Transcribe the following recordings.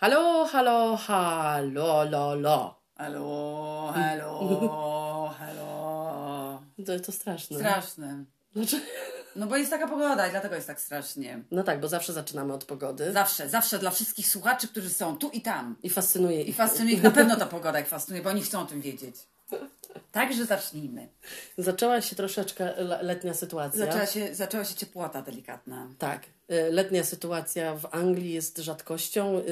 Halo, halo, halo, lo, lo. Halo, halo, halo. To, to straszne. Straszne. Znaczy, No bo jest taka pogoda i dlatego jest tak strasznie. no tak, bo zawsze zaczynamy od pogody. Zawsze, zawsze dla wszystkich słuchaczy, którzy są tu i tam. I fascynuje I ich. fascynuje ich na pewno ta pogoda ich fascynuje, bo oni chcą o tym wiedzieć. Także zacznijmy. Zaczęła się troszeczkę le- letnia sytuacja. Zaczęła się, zaczęła się ciepłota delikatna. Tak. y, Letnia sytuacja w Anglii jest rzadkością.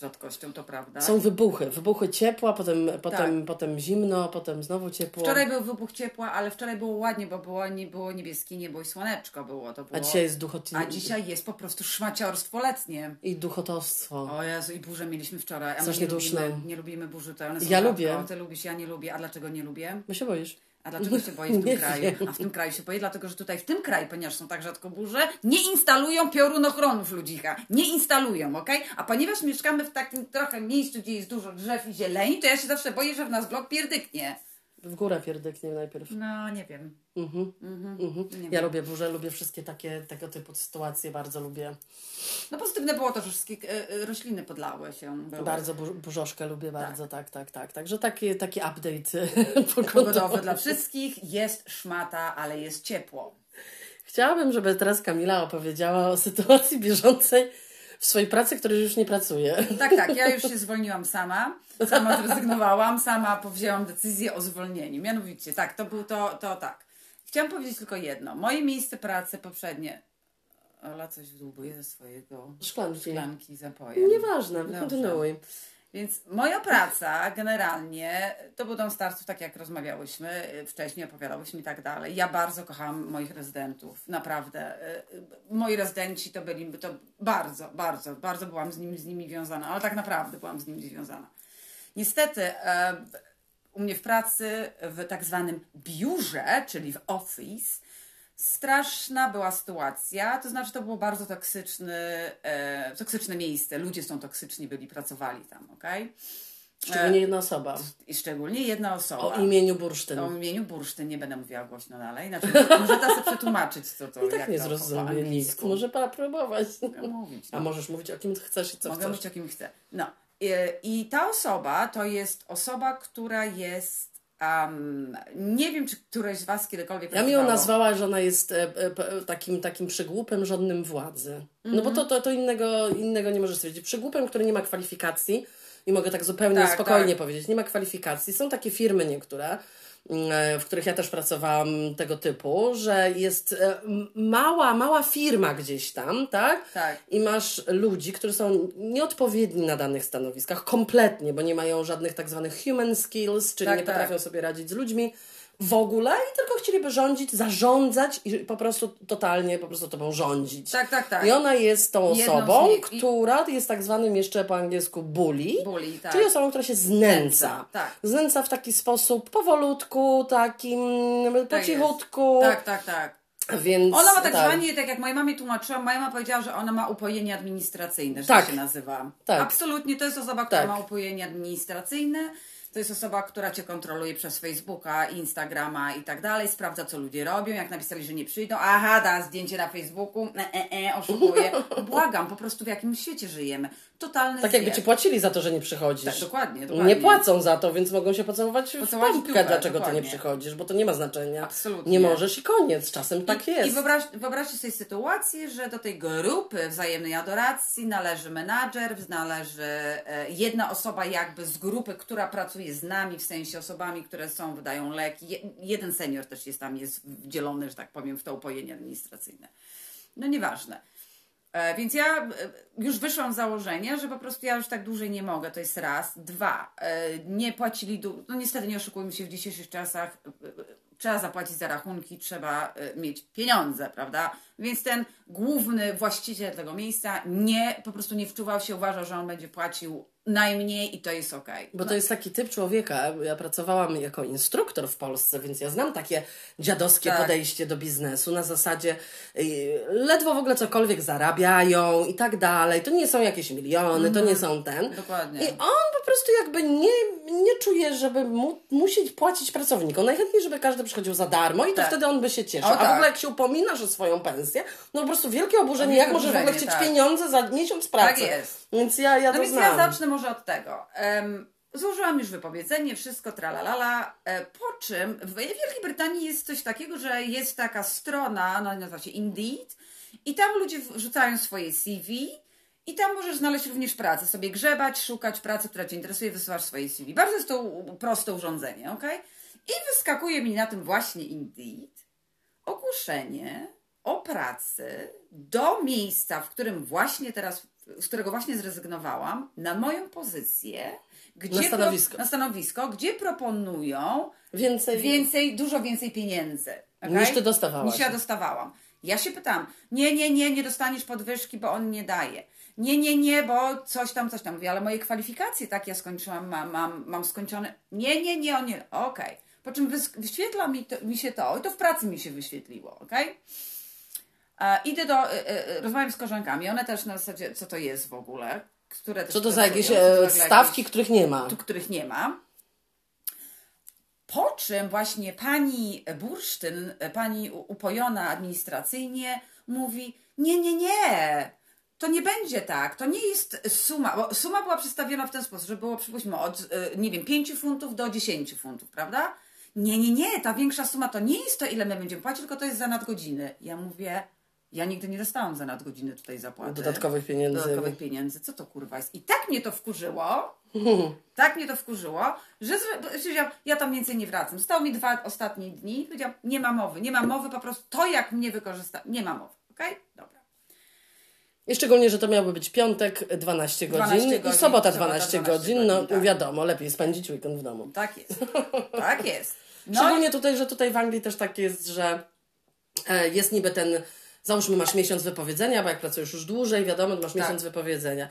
Rzadkością, to prawda. Są wybuchy. Wybuchy ciepła, potem, potem, potem zimno, potem znowu ciepło. Tak. Wczoraj był wybuch ciepła, ale wczoraj było ładnie, bo było, nie było niebieskie niebo i słoneczko było. To było. A dzisiaj jest duchot... A dzisiaj jest po prostu szmaciorstwo letnie. i duchotostwo. O Jezu, i burzę mieliśmy wczoraj. A Strasznie nie lubimy, nie lubimy burzy, to one są Ja rzadko. lubię. Ty lubisz, ja nie lubię. A dlaczego nie lubię? Bo się boisz. A dlaczego się boję w tym kraju? A w tym kraju się boję, dlatego że tutaj w tym kraju, ponieważ są tak rzadko burze, nie instalują piorunochronów ludzicha. Nie instalują, ok? A ponieważ mieszkamy w takim trochę miejscu, gdzie jest dużo drzew i zieleni, to ja się zawsze boję, że w nas blok pierdyknie. W górę pierdyknie najpierw. No, nie wiem. Mhm. Mhm. Nie Ja wiem. lubię burze, lubię wszystkie takie, tego typu sytuacje, bardzo lubię. No pozytywne było to, że wszystkie e, e, rośliny podlały się. Były. Bardzo bur- burzoszkę lubię bardzo, tak, tak, tak. Także taki, taki update pogodowy. Pogodowe dla wszystkich. Jest szmata, ale jest ciepło. Chciałabym, żeby teraz Kamila opowiedziała o sytuacji bieżącej w swojej pracy, której już nie pracuje. Tak, tak, ja już się zwolniłam sama, sama zrezygnowałam, sama powzięłam decyzję o zwolnieniu. Mianowicie, tak, to był to, to tak. Chciałam powiedzieć tylko jedno. Moje miejsce pracy poprzednie. Ola coś wdłubuje ze swojego Szklanki. szklanki z napojem. Nieważne, kontynuuj. Więc moja praca generalnie to był dom starców, tak jak rozmawiałyśmy y, wcześniej, opowiadałyśmy i tak dalej. Ja bardzo kocham moich rezydentów, naprawdę. Y, Moi rezydenci to byli, to bardzo, bardzo, bardzo byłam z nimi, z nimi ale tak naprawdę byłam z nimi związana. Niestety e, u mnie w pracy, w tak zwanym biurze, czyli w office, straszna była sytuacja, to znaczy to było bardzo toksyczny, e, toksyczne miejsce, ludzie są toksyczni byli, pracowali tam, okej? Szczególnie jedna osoba. I szczególnie jedna osoba. O imieniu Bursztyn. O imieniu Bursztyn, nie będę mówiła głośno dalej, znaczy może to sobie przetłumaczyć, co to, I tak jak nie zrozumie angielsku. Może próbować. Mogę mówić. A możesz mówić o kim chcesz i co Mogę chcesz. mówić o kim chcę. No. I, I ta osoba to jest osoba, która jest. Um, nie wiem, czy któreś z Was kiedykolwiek. Ja mi ją nazwała, że ona jest e, e, takim, takim przygłupem żadnym władzy. No Mhm. bo to, to, to innego, innego nie możesz stwierdzić. Przygłupem, który nie ma kwalifikacji i mogę tak zupełnie Tak, spokojnie tak. powiedzieć, nie ma kwalifikacji. Są takie firmy niektóre, mm, w których ja też pracowałam tego typu, że jest e, mała, mała firma gdzieś tam, tak? Tak. I masz ludzi, którzy są nieodpowiedni na danych stanowiskach, kompletnie, bo nie mają żadnych tak zwanych human skills, czyli Tak, nie tak. potrafią sobie radzić z ludźmi w ogóle i tylko chcieliby rządzić, zarządzać i po prostu totalnie po prostu tobą rządzić. Tak, tak, tak. I ona jest tą osobą, która jest tak zwanym jeszcze po angielsku bully, Bully, tak. czyli osobą, która się znęca. tak. Znęca w taki sposób powolutku, takim po Tak cichutku. Tak, tak, tak. Więc Ona ma tak zwanie, tak jak moja mamie tłumaczyłam, moja mama powiedziała, że ona ma upojenie administracyjne, że Tak. się nazywa. Tak. Absolutnie, to jest osoba, która Tak. ma upojenie administracyjne. To jest osoba, która cię kontroluje przez Facebooka, Instagrama i tak dalej, sprawdza, co ludzie robią. Jak napisali, że nie przyjdą, aha, da zdjęcie na Facebooku, e, e, e, oszukuje. Błagam, po prostu w jakim świecie żyjemy. Totalny Tak jakby ci płacili za to, że nie przychodzisz. Tak, dokładnie, dokładnie. Nie płacą za to, więc mogą się pocałować w dupę, dlaczego ty dokładnie. nie przychodzisz, bo to nie ma znaczenia. Absolutnie. Nie możesz i koniec. Czasem tak jest. I wyobraź, wyobraźcie sobie sytuację, że do tej grupy wzajemnej adoracji należy menadżer, należy e, jedna osoba jakby z grupy, która pracuje z nami, w sensie osobami, które są, wydają leki. Je, jeden senior też jest tam, jest wdzielony, że tak powiem, w to upojenie administracyjne. No nieważne. E, Więc ja e, już wyszłam z założenia, że po prostu ja już tak dłużej nie mogę. To jest raz. Dwa. e, Nie płacili. du- No niestety nie oszukujmy się, w dzisiejszych czasach trzeba zapłacić za rachunki, trzeba mieć pieniądze, prawda? Więc ten główny właściciel tego miejsca nie, po prostu nie wczuwał się, uważał, że on będzie płacił najmniej i to jest okej. Bo to jest taki typ człowieka. Ja pracowałam jako instruktor w Polsce, więc ja znam takie dziadowskie Tak. podejście do biznesu na zasadzie y, ledwo w ogóle cokolwiek zarabiają i tak dalej. To nie są jakieś miliony, to nie są ten. Dokładnie. I on po prostu jakby nie, nie czuje, żeby mu, musieć płacić pracownikom. Najchętniej, żeby każdy przychodził za darmo i to Tak. wtedy on by się cieszył. O, A w tak. ogóle jak się upominasz o swoją pensję, no po prostu wielkie oburzenie, jak możesz w ogóle chcieć tak. pieniądze za miesiąc pracy. Tak jest. Więc ja, ja No to więc znam. ja zacznę może od tego. Złożyłam już wypowiedzenie, wszystko tralalala, e, po czym w Wielkiej Brytanii jest coś takiego, że jest taka strona, no nazywa się Indeed i tam ludzie wrzucają swoje CV i tam możesz znaleźć również pracę, sobie grzebać, szukać pracy, która Cię interesuje, wysyłasz swoje CV. Bardzo jest to proste urządzenie, ok? I wyskakuje mi na tym właśnie Indeed ogłoszenie o pracy do miejsca, w którym właśnie teraz, z którego właśnie zrezygnowałam, na moją pozycję, gdzie Na stanowisko. na stanowisko, gdzie proponują Więcej, więcej, dużo więcej pieniędzy. okej? Niż ty dostawałaś. Niż ja dostawałam. Ja się pytam, nie, nie, nie, nie dostaniesz podwyżki, bo on nie daje. Nie, nie, nie, bo coś tam, coś tam. Mówię, ale moje kwalifikacje, tak, ja skończyłam, mam, mam, mam skończone. Nie, nie, nie, on nie. Okej. Po czym wyświetla mi, to, mi się to, i to w pracy mi się wyświetliło, okej? E, Idę do, e, e, rozmawiam z koleżankami, one też na zasadzie, co to jest w ogóle, które Co to za jakieś e, za jakieś- stawki, których nie ma? tu, których nie ma. Po czym właśnie pani Bursztyn, pani upojona administracyjnie mówi: Nie, nie, nie, to nie będzie tak. To nie jest suma, bo suma była przedstawiona w ten sposób, że było przypuśćmy od, nie wiem, 5 funtów do 10 funtów, prawda? Nie, nie, nie, ta większa suma to nie jest to, ile my będziemy płacić, tylko to jest za nadgodziny. Ja mówię, ja nigdy nie dostałam za nadgodziny tutaj zapłaty. Dodatkowych pieniędzy. Dodatkowych pieniędzy. Co to kurwa jest? I tak mnie to wkurzyło, tak mnie to wkurzyło, że że ja, tam więcej nie wracam. Zostało mi dwa ostatnie dni. Powiedziałam, nie ma mowy, nie ma mowy, po prostu to jak mnie wykorzysta, nie ma mowy. Okej? Dobra. I szczególnie, że to miałby być piątek 12 godzin, 12 i godzin, sobota sobota 12, 12 godzin. No godzin, tak. wiadomo, lepiej spędzić weekend w domu. Tak jest. Tak jest. No Szczególnie tutaj, że tutaj w Anglii też tak jest, że e, jest niby ten, załóżmy masz miesiąc wypowiedzenia, bo jak pracujesz już dłużej, wiadomo, masz miesiąc wypowiedzenia.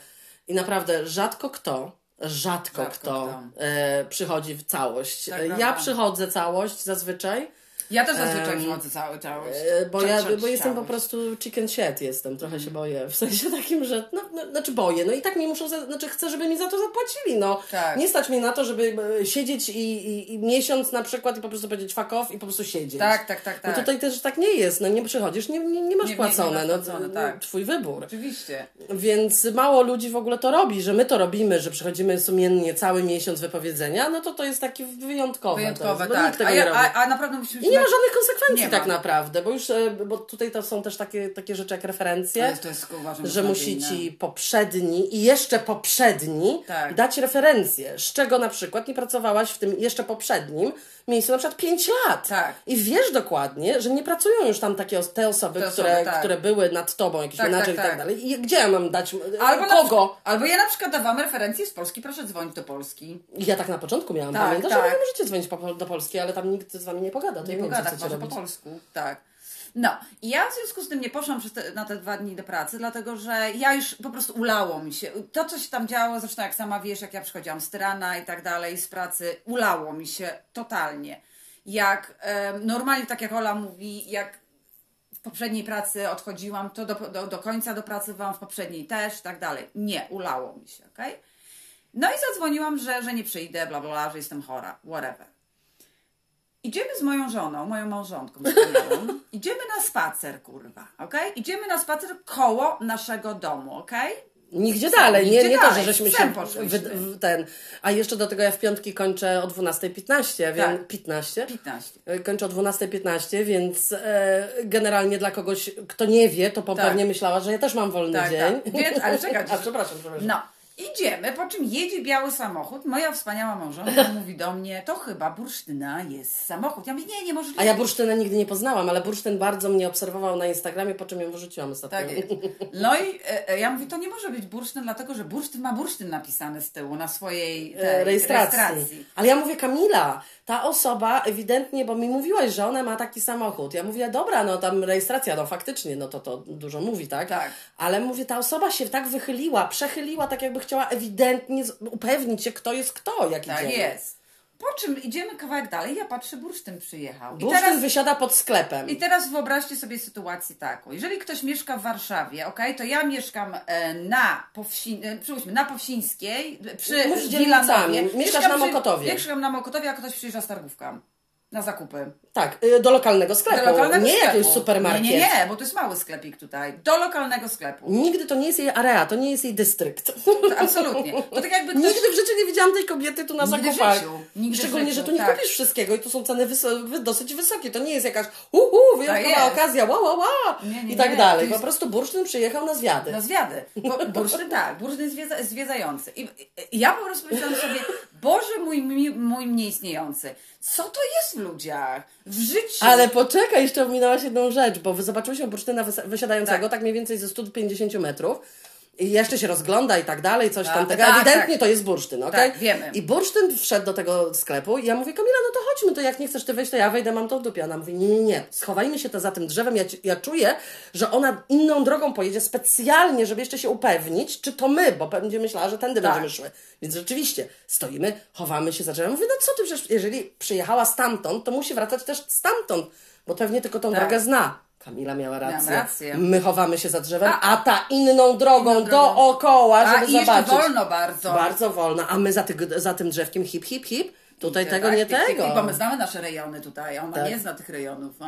I naprawdę rzadko kto, rzadko, Rzadko kto, kto. E, przychodzi w całość. Tak, E, ja prawda. przychodzę całość zazwyczaj, ja też zazwyczaj przychodzę cały całość. E, Bo, ja, bo jestem po prostu chicken shit jestem, trochę Mhm. się boję, w sensie takim, że, no, no, znaczy boję, no i tak mi muszą, za, znaczy chcę, żeby mi za to zapłacili, no. Tak. Nie stać mnie na to, żeby e, siedzieć i, i, i miesiąc na przykład i po prostu powiedzieć fuck off i po prostu siedzieć. Tak, tak, tak, No tak. tutaj też tak nie jest, no nie przychodzisz, nie, nie, nie masz Nie- nie- nie płacone, masz płacone, no, tak. twój wybór. Oczywiście. Więc mało ludzi w ogóle to robi, że my to robimy, że przychodzimy sumiennie cały miesiąc wypowiedzenia, no to to jest takie wyjątkowe. Wyjątkowe, tak. A, nie ja, a, a naprawdę musimy I nie ma żadnych konsekwencji tak naprawdę, bo już, e, bo tutaj to są też takie, takie rzeczy jak referencje, Ale to jest, uważam, że musi ci poprzedni i jeszcze poprzedni Tak. dać referencję, z czego na przykład nie pracowałaś w tym jeszcze poprzednim miejscu na przykład 5 lat. Tak. I wiesz dokładnie, że nie pracują już tam takie te osoby, Te osoby, które, tak. które były nad tobą, jakiś Tak, menadżer tak, i tak tak. dalej. I gdzie ja mam dać, e, Albo, na, kogo? przykład- albo ja na przykład dawałam referencję z Polski, proszę dzwonić do Polski. Ja tak na początku miałam, Tak, pamiętasz, tak. że możecie dzwonić do Polski, ale tam nikt z wami nie pogada, to Nie pogada, może po robić. polsku, tak. No, i ja w związku z tym nie poszłam te, na te dwa dni do pracy, dlatego że ja już po prostu ulało mi się. To, co się tam działo, zresztą jak sama wiesz, jak ja przychodziłam z Tyrana i tak dalej, z pracy, ulało mi się totalnie. Jak em, normalnie, tak jak Ola mówi, jak w poprzedniej pracy odchodziłam, to do, do, do końca dopracowałam, w poprzedniej też, tak dalej. Nie, ulało mi się, okej? No i zadzwoniłam, że, że nie przyjdę, bla, bla, bla, że jestem chora, whatever. Idziemy z moją żoną, moją małżonką wspaniałą. Idziemy na spacer, kurwa, okej? Idziemy na spacer koło naszego domu, okej? Nigdzie Psem, dalej, nie, nigdzie nie to, dalej, że żeśmy psem się wy, w, ten. A jeszcze do tego ja w piątki kończę o 12.15, więc Tak. 15. 15. E, Kończę o 12.15, więc e, generalnie dla kogoś, kto nie wie, to Tak. pewnie myślała, że ja też mam wolny Tak, dzień. tak. Więc, ale czekaj. A przepraszam, przepraszam. No, idziemy, po czym jedzie biały samochód. Moja wspaniała małżonka mówi do mnie, to chyba bursztyna jest samochód. Ja mówię, nie, nie możliwe. A ja bursztyna nigdy nie poznałam, ale bursztyn bardzo mnie obserwował na Instagramie, po czym ją wyrzuciłam ostatnio. Tak jest. No i e, e, ja mówię, to nie może być bursztyn, dlatego że bursztyn ma bursztyn napisany z tyłu na swojej tej, E, rejestracji. rejestracji. Ale ja mówię, Kamila, ta osoba ewidentnie, bo mi mówiłaś, że ona ma taki samochód. Ja mówię, dobra, no tam rejestracja, no faktycznie, no to to dużo mówi, tak? Tak. Ale mówię, ta osoba się tak wychyliła, przechyliła, tak jakby chciała ewidentnie upewnić się, kto jest kto, jaki Tak dzień. jest. Po czym idziemy kawałek dalej, ja patrzę, bursztyn przyjechał. Bursztyn teraz, wysiada pod sklepem. I teraz wyobraźcie sobie sytuację taką. Jeżeli ktoś mieszka w Warszawie, ok, to ja mieszkam e, na, Powsi, e, na Powsińskiej, przy dzielnicami. Mieszkasz Mieszkam na przy- Mokotowie. Mieszkam na Mokotowie, a ktoś przyjeżdża z targówka. Na zakupy. Tak, y, do lokalnego sklepu. Do lokalnego nie sklepu. jakiegoś supermarket. Nie, nie, nie, bo to jest mały sklepik tutaj. Do lokalnego sklepu. Nigdy to nie jest jej area, to nie jest jej dystrykt. Absolutnie. To tak jakby ktoś... Nigdy w życiu nie widziałam tej kobiety tu na Nigdy w zakupach. życiu. Nigdy w Szczególnie, życiu, że tu nie tak. kupisz wszystkiego i tu są ceny wys- wy- dosyć wysokie. To nie jest jakaś uhu, wyjątkowa jest. okazja, ła, ła, ła Nie, nie, i tak nie. dalej. To Po jest- prostu bursztyn przyjechał na zwiady. Na zwiady. Bo bursztyn tak, bursztyn zwiedza, zwiedzający. I, ja po prostu powiedziałam sobie, Boże mój, mi- mój nieistniejący, co to jest w ludziach? W życiu. Ale poczekaj, jeszcze ominęłaś jedną rzecz, bo wy- zobaczyłyśmy bursztyna wys- wysiadającego, tak. Tak. mniej więcej ze 150 metrów. I jeszcze się rozgląda i tak dalej, coś Tak, tam tego. tak, Ewidentnie tak. to jest bursztyn, okej? Tak, wiemy. I bursztyn wszedł do tego sklepu i ja mówię, Kamila, no to chodźmy, to jak nie chcesz ty wejść, to ja wejdę, mam to w dupie. Ona mówi, nie, nie, nie, schowajmy się to za tym drzewem. Ja, ja czuję, że ona inną drogą pojedzie specjalnie, żeby jeszcze się upewnić, czy to my, bo będzie myślała, że tędy Tak. będziemy szły. Więc rzeczywiście, stoimy, chowamy się za drzewem. Mówię, no co ty, przecież jeżeli przyjechała stamtąd, to musi wracać też stamtąd, bo pewnie tylko tą Tak. drogę zna. Kamila miała rację. rację. My chowamy się za drzewem, a, A- ta inną drogą Inną drogą. dookoła, A żeby i zobaczyć. wolno bardzo. Bardzo wolno, a my za, ty, za tym drzewkiem hip, hip, hip. Tutaj Tak, tego, nie tak, tego. tak, Bo my znamy nasze rejony tutaj, ona Tak. nie zna tych rejonów. A,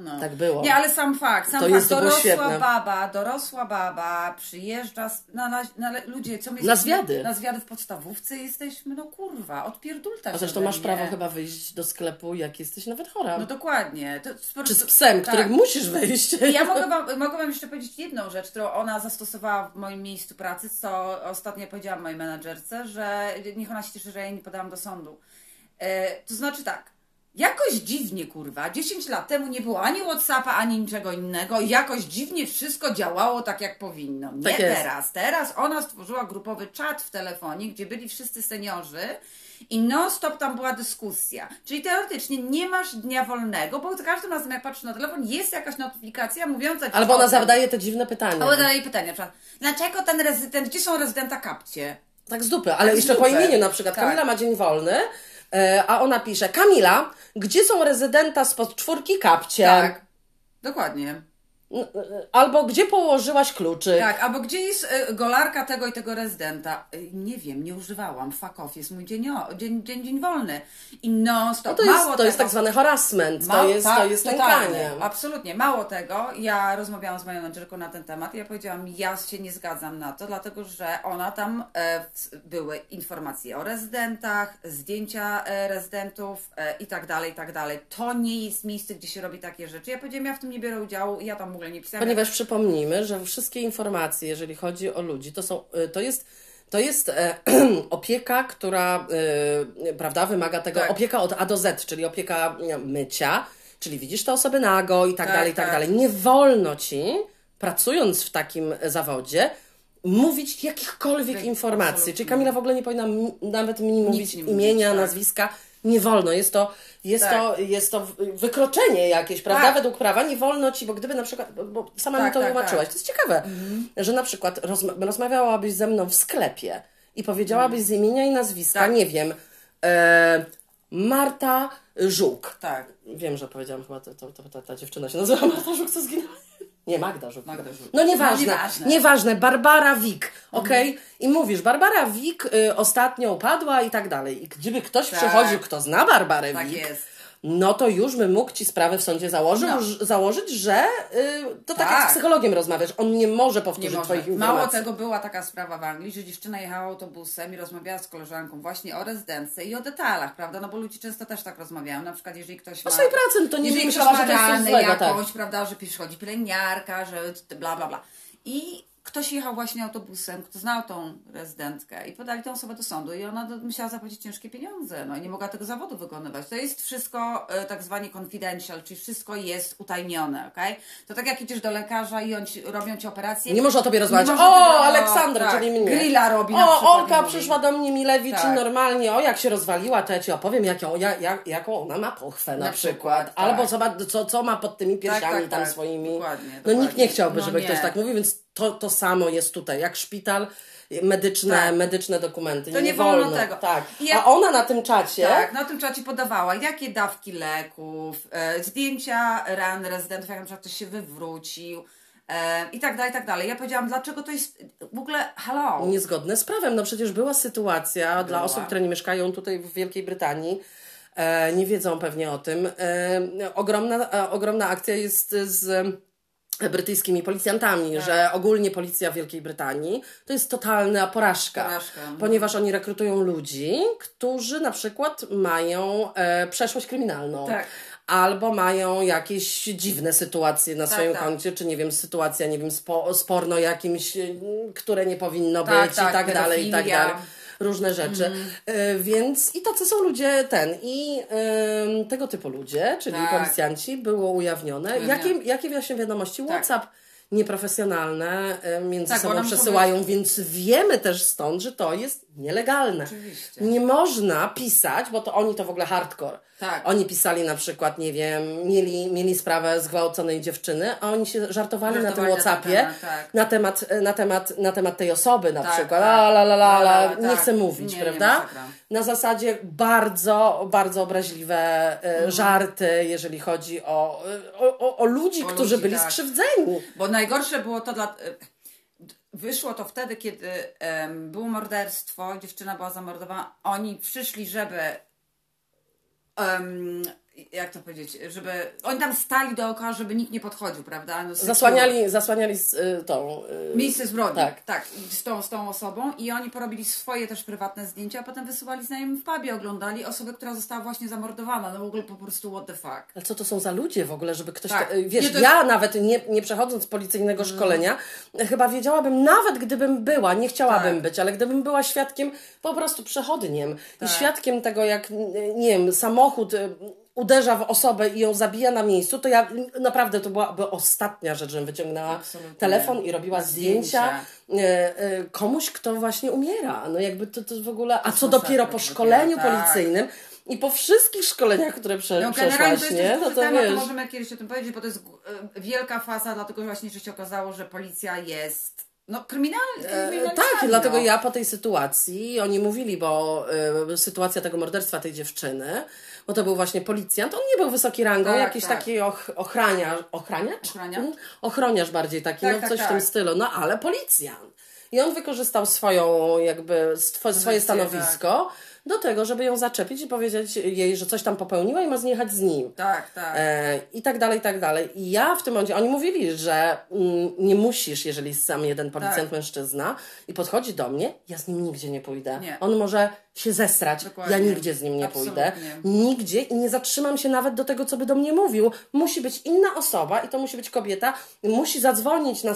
no. Tak było. Nie, ale sam fakt, sam To fakt, jest- dorosła świetne. baba, dorosła baba przyjeżdża, na, na, na, ludzie, co my Na zwiady. Na zwiady w podstawówce jesteśmy, no kurwa, odpierdulta A zresztą masz prawo chyba wyjść do sklepu, jak jesteś nawet chora. No dokładnie. To po Czy z psem, tak. których musisz wyjść. Ja mogę wam, mogę wam jeszcze powiedzieć jedną rzecz, którą ona zastosowała w moim miejscu pracy, co ostatnio powiedziałam mojej menadżerce, że niech ona się cieszy, że ja jej nie podałam do sądu. E, to znaczy tak, jakoś dziwnie kurwa, 10 lat temu nie było ani Whatsappa, ani niczego innego i jakoś dziwnie wszystko działało tak jak powinno. Nie Tak teraz. Teraz ona stworzyła grupowy czat w telefonie, gdzie byli wszyscy seniorzy i non-stop tam była dyskusja. Czyli teoretycznie nie masz dnia wolnego, bo za każdym razem jak patrzysz na telefon jest jakaś notyfikacja mówiąca Albo ona zadaje te dziwne pytania. Albo zadaje pytanie na przykład, dlaczego ten rezydent, gdzie są rezydenta kapcie? Tak z dupy, ale Tak jeszcze po dupy. imieniu na przykład. Tak. Kamila ma dzień wolny, a ona pisze, Kamila, gdzie są rezydenta spod czwórki kapcie? Tak, dokładnie. Albo gdzie położyłaś kluczyk? Tak, albo gdzie jest e, golarka tego i tego rezydenta? E, Nie wiem, nie używałam. Fuck off, jest mój dzień, o, dzień, dzień, dzień wolny. I non stop. No to jest, Mało to jest tego, tak zwany harassment, to jest, to tak, jest totalnie. nękanie. Absolutnie. Mało tego, ja rozmawiałam z moją menedżerką na ten temat i ja powiedziałam, ja się nie zgadzam na to, dlatego że ona tam e, były informacje o rezydentach, zdjęcia e, rezydentów e, i tak dalej, i tak dalej. To nie jest miejsce, gdzie się robi takie rzeczy. Ja powiedziałam, ja w tym nie biorę udziału ja tam ogóle nie pisałam. Ponieważ przypomnijmy, że wszystkie informacje, jeżeli chodzi o ludzi, to są, y, to jest, to jest e, opieka, która y, prawda, wymaga tego, Tak. opieka od A do Z, czyli opieka nie, mycia, czyli widzisz te osoby nago i tak, Tak, dalej, i tak, tak. dalej. Nie wolno ci, pracując w takim zawodzie, mówić jakichkolwiek Tak, informacji. absolutnie. Czyli Kamila w ogóle nie powinna nawet mi mówić nie mówić, imienia, tak. nazwiska. Nie wolno. Jest to, jest Tak. to, jest to wykroczenie jakieś, prawda? Tak. Według prawa nie wolno ci, bo gdyby na przykład, bo- sama mi Tak, to tak, tłumaczyłaś, tak. to jest ciekawe, że na przykład rozma- rozmawiałabyś ze mną w sklepie i powiedziałabyś z imienia i nazwiska, Tak. nie wiem, e, Marta Żuk. Tak. Wiem, że powiedziałam chyba, to, to, to, ta, ta dziewczyna się nazywa Marta Żuk, co zginęła. Nie, Magda Żuk. Magda Żuk. No nieważne, No, nieważne. nieważne, Barbara Wik, okej? I mówisz, Barbara Wik y, ostatnio upadła i tak dalej. I gdyby ktoś Tak. przychodził, kto zna Barbarę Tak Wik, jest. No to już by mógł ci sprawę w sądzie założył, No. założyć, że y, to tak. jak Tak. z psychologiem rozmawiasz, on nie może powtórzyć Nie może. twoich informacji. Mało tego, była taka sprawa w Anglii, że dziewczyna jechała autobusem i rozmawiała z koleżanką właśnie o rezydencji i o detalach, prawda? No bo ludzie często też tak rozmawiają. Na przykład, jeżeli ktoś ma... O swojej pracy, no to nie myślała, że to jest coś złego, tak. prawda, że przychodzi pielęgniarka, że bla, bla, bla. I ktoś jechał właśnie autobusem, kto znał tą rezydentkę i podali tę osobę do sądu i ona musiała zapłacić ciężkie pieniądze, no i nie mogła tego zawodu wykonywać. To jest wszystko e, tak zwani confidential, czyli wszystko jest utajnione, okej? To tak jak idziesz do lekarza i on ci, robią ci operację. Nie może o tobie rozmawiać. O, Aleksandra, tak, czyli mnie. Grilla robi na O, Olka przyszła do mnie Milewicz Tak. normalnie, o jak się rozwaliła, to ja ci opowiem, jak jak, jak, jaką ona ma pochwę na, Na przykład. przykład, tak. Albo co ma, co, co ma pod tymi piersiami tak, tam tak. swoimi. Dokładnie, No nikt dokładnie. nie chciałby, No żeby nie. ktoś tak mówił, więc to, to samo jest tutaj, jak szpital, medyczne, Tak. medyczne dokumenty. To nie, nie wolno wolno tego. Tak. Jak- A ona na tym czacie. Tak, na tym czacie podawała, jakie dawki leków, e, zdjęcia ran rezydentów, jak na przykład ktoś się wywrócił e, i tak dalej, i tak dalej. Ja powiedziałam, dlaczego to jest w ogóle, halo, niezgodne z prawem. No przecież była sytuacja dla osób, które nie mieszkają tutaj w Wielkiej Brytanii, e, nie wiedzą pewnie o tym. E, ogromna, ogromna akcja jest z brytyjskimi policjantami, Tak. że ogólnie policja w Wielkiej Brytanii to jest totalna porażka, Porażka, mhm. ponieważ oni rekrutują ludzi, którzy na przykład mają e, przeszłość kryminalną. Tak. Albo mają jakieś dziwne sytuacje na swoim tak. koncie, czy nie wiem, sytuacja, nie wiem, spo, sporno jakimś, y, które nie powinno Tak, być tak, i tak dalej, i tak dalej. Różne rzeczy. Y, Więc i tacy są ludzie ten. I tego typu ludzie, czyli Tak. policjanci, było ujawnione. Jakie, jakie właśnie wiadomości? WhatsApp nieprofesjonalne y, między Tak, sobą przesyłają, więc wiemy też stąd, że to jest nielegalne. Oczywiście. Nie można pisać, bo to oni to w ogóle hardcore. Tak. Oni pisali na przykład, nie wiem, mieli, mieli sprawę zgwałconej dziewczyny, a oni się żartowali, na tym Żartowali na ten Whatsappie temat, tak. na, temat, na, temat, na temat tej osoby na Tak, przykład. tak. La, la, la, la, La, nie tak. chcę mówić, Nie, nie, prawda? masakra. na zasadzie bardzo, bardzo obraźliwe e, Mhm. żarty, jeżeli chodzi o, o, o, o ludzi, O którzy ludzi, byli tak. skrzywdzeni. Bo najgorsze było to dla. Wyszło to wtedy, kiedy em, było morderstwo, dziewczyna była zamordowana. Oni przyszli, żeby. em, jak to powiedzieć? Żeby. Oni tam stali dookoła, żeby nikt nie podchodził, prawda? No, Zasłaniali, zasłaniali z, y, tą... y, Miejsce zbrodni. Tak. tak z, tą, z tą osobą i oni porobili swoje też prywatne zdjęcia, a potem wysyłali znajomym w pubie, oglądali osobę, która została właśnie zamordowana. No w ogóle po prostu what the fuck. Ale co to są za ludzie w ogóle, żeby ktoś. Tak. Ta, wiesz, Nie, to- ja nawet nie, nie przechodząc policyjnego szkolenia, chyba wiedziałabym, nawet gdybym była, nie chciałabym Tak. być, ale gdybym była świadkiem, po prostu przechodniem i świadkiem tego, jak nie wiem, samochód y, uderza w osobę i ją zabija na miejscu, to ja naprawdę to byłaby ostatnia rzecz, żebym wyciągnęła Absolutnie. telefon i robiła zdjęcia, Zdjęcia. y, y, komuś, kto właśnie umiera. No jakby to, to w ogóle. A co dopiero po dopiero, szkoleniu tak. policyjnym i po wszystkich szkoleniach, które prze, No generalnie to przeszłaś, jest nie? No to temat, to wiesz. możemy kiedyś o tym powiedzieć, bo to jest e, wielka faza, dlatego właśnie, że się okazało, że policja jest no kryminalna. E, Tak, dlatego ja po tej sytuacji, oni mówili, bo y, sytuacja tego morderstwa tej dziewczyny, bo to był właśnie policjant, on nie był wysoki rangą, Tak, jakiś tak. taki och, ochraniarz, ochraniacz? Ochraniacz? Mhm. Ochroniarz bardziej taki, Tak, no tak, coś w tak. tym stylu, no ale policjant. I on wykorzystał swoją, jakby, stwo, swoje stanowisko do tego, żeby ją zaczepić i powiedzieć jej, że coś tam popełniła i ma zjechać z nim. Tak, tak. E, I tak dalej, i tak dalej. I ja w tym momencie, oni mówili, że mm, nie musisz, jeżeli jest sam jeden policjant Tak. mężczyzna i podchodzi do mnie, ja z nim nigdzie nie pójdę. Nie. On może się zesrać, Dokładnie. ja nigdzie z nim nie pójdę. Absolutnie. Nigdzie i nie zatrzymam się nawet do tego, co by do mnie mówił. Musi być inna osoba i to musi być kobieta, musi zadzwonić na,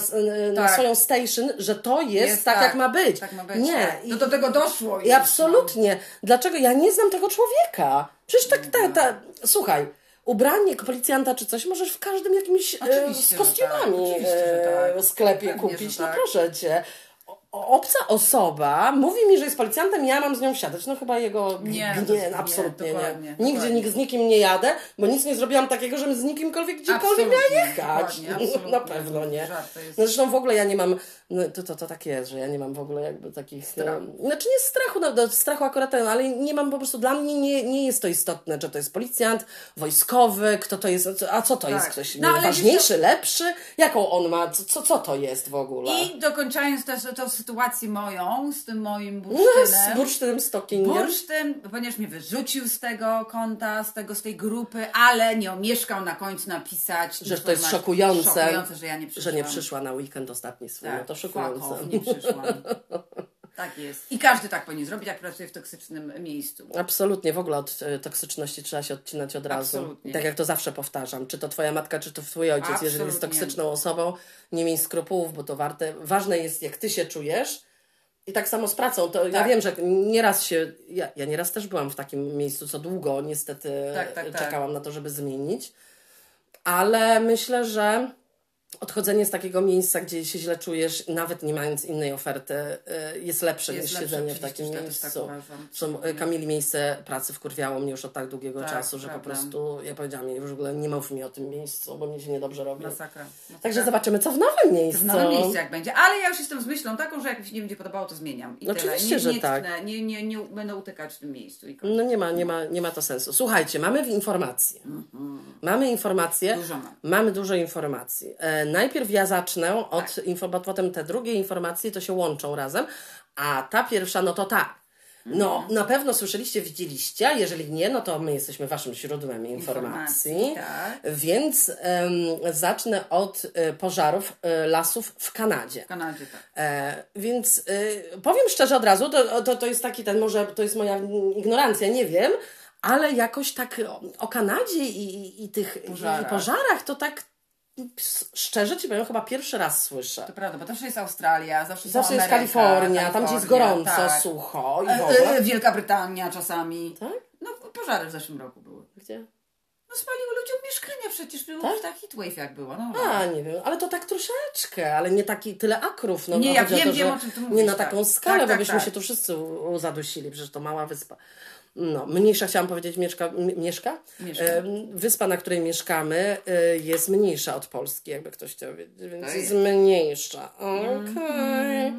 na Tak. swoją station, że to jest, Jest tak, tak. jak ma być. Tak ma być. Nie. tak. No do tego doszło. I absolutnie. Dlaczego? Ja nie znam tego człowieka. Przecież tak, ta, ta, słuchaj, ubranie policjanta czy coś możesz w każdym jakimś e, z że kostiumami tak. E, tak. sklepie Pewnie, kupić. No tak. proszę cię. Obca osoba mówi mi, że jest policjantem, ja mam z nią wsiadać. No chyba jego Nie, nie, to- nie nie, absolutnie nie. dokładnie, Nigdzie dokładnie. nikt z nikim nie jadę, bo nic nie zrobiłam takiego, żebym z nikimkolwiek gdziekolwiek miała jechać. absolutnie. Na pewno nie. To jest- No zresztą w ogóle ja nie mam, no to, to, to tak jest, że ja nie mam w ogóle jakby takich, Strachu. e, znaczy nie strachu, no, strachu akurat ten, ale nie mam po prostu, dla mnie nie, nie jest to istotne, czy to jest policjant, wojskowy, kto to jest, a co to jest, Tak. ktoś No, ważniejszy, lepszy, jaką on ma, co, co, to jest w ogóle? I dokończając tę tę sytuację moją z tym moim no, z bursztynem. bursztynem Stockingiem. Bursztyn, ponieważ mnie wyrzucił z tego konta, z, tego, z tej grupy, ale nie omieszkał na końcu napisać, Że to jest szokujące, szokujące że ja nie przyszłam. że nie przyszła na weekend ostatni swój, no Tak, to fuck szokujące. nie przyszłam. Tak jest. I każdy tak powinien zrobić, jak pracuje w toksycznym miejscu. Absolutnie, w ogóle od e, toksyczności trzeba się odcinać od razu. Absolutnie. Tak jak to zawsze powtarzam, czy to twoja matka, czy to twój ojciec, jeżeli jest Absolutnie. toksyczną osobą, nie miej skrupułów, bo to warte, ważne jest jak ty się czujesz i tak samo z pracą. To ja Tak. wiem, że nieraz się, ja, ja nieraz też byłam w takim miejscu, co długo niestety Tak, tak, tak. czekałam na to, żeby zmienić, ale myślę, że odchodzenie z takiego miejsca, gdzie się źle czujesz, nawet nie mając innej oferty, y, jest lepsze Jest niż lepsze, siedzenie w takim tak miejscu. y, Kamili miejsce pracy wkurwiało mnie już od tak długiego Tak, czasu, że po prawda. prostu ja powiedziałam jej, już w ogóle nie mów mi o tym miejscu, bo mi się niedobrze robi. Masakra. Masakra. Także zobaczymy, co w nowym miejscu. W nowym miejscu jak będzie. Ale ja już jestem z myślą taką, że jak mi się nie będzie podobało, to zmieniam. I Oczywiście. Nie, że nie tak. Nie, nie, nie będę utykać w tym miejscu. No nie ma, nie ma, nie ma to sensu. Słuchajcie, mamy informacje. Mamy informacje. Dużo mam. Mamy dużo informacji. E, najpierw ja zacznę od Tak. info, bo potem te drugie informacje to się łączą razem, a ta pierwsza, no to tak. No, Mhm. na pewno słyszeliście, widzieliście, a jeżeli nie, no to my jesteśmy waszym źródłem informacji. Informacji, tak. Więc em, zacznę od e, pożarów e, lasów w Kanadzie. W Kanadzie tak. E, więc y, powiem szczerze od razu, to, to, to jest taki ten, może to jest moja ignorancja, nie wiem, ale jakoś tak o, o Kanadzie i, i, i tych Pożarach. I pożarach to tak szczerze ci powiem, chyba pierwszy raz słyszę. To prawda, bo zawsze jest Australia, zawsze, Zawsze jest Ameryka, Kalifornia, tam gdzie jest Kalifornia, gorąco, tak. sucho i w E, ogóle. e, Wielka Brytania czasami. Tak? No pożary w zeszłym roku były. Gdzie? No spaliły ludziom mieszkania przecież, było Tak? tak? heatwave jak było. No. A, nie wiem, ale to tak troszeczkę, ale nie taki, tyle akrów. No, Nie, no, ja wiem, to, wiem, o czym Nie mówisz, na tak. taką skalę, Tak, bo tak, byśmy tak. się tu wszyscy zadusili, przecież to mała wyspa. No, mniejsza chciałam powiedzieć, mieszka, mieszka? Mieszka. Wyspa, na której mieszkamy, y, jest mniejsza od Polski, jakby ktoś chciał wiedzieć, więc To jest mniejsza. Okej.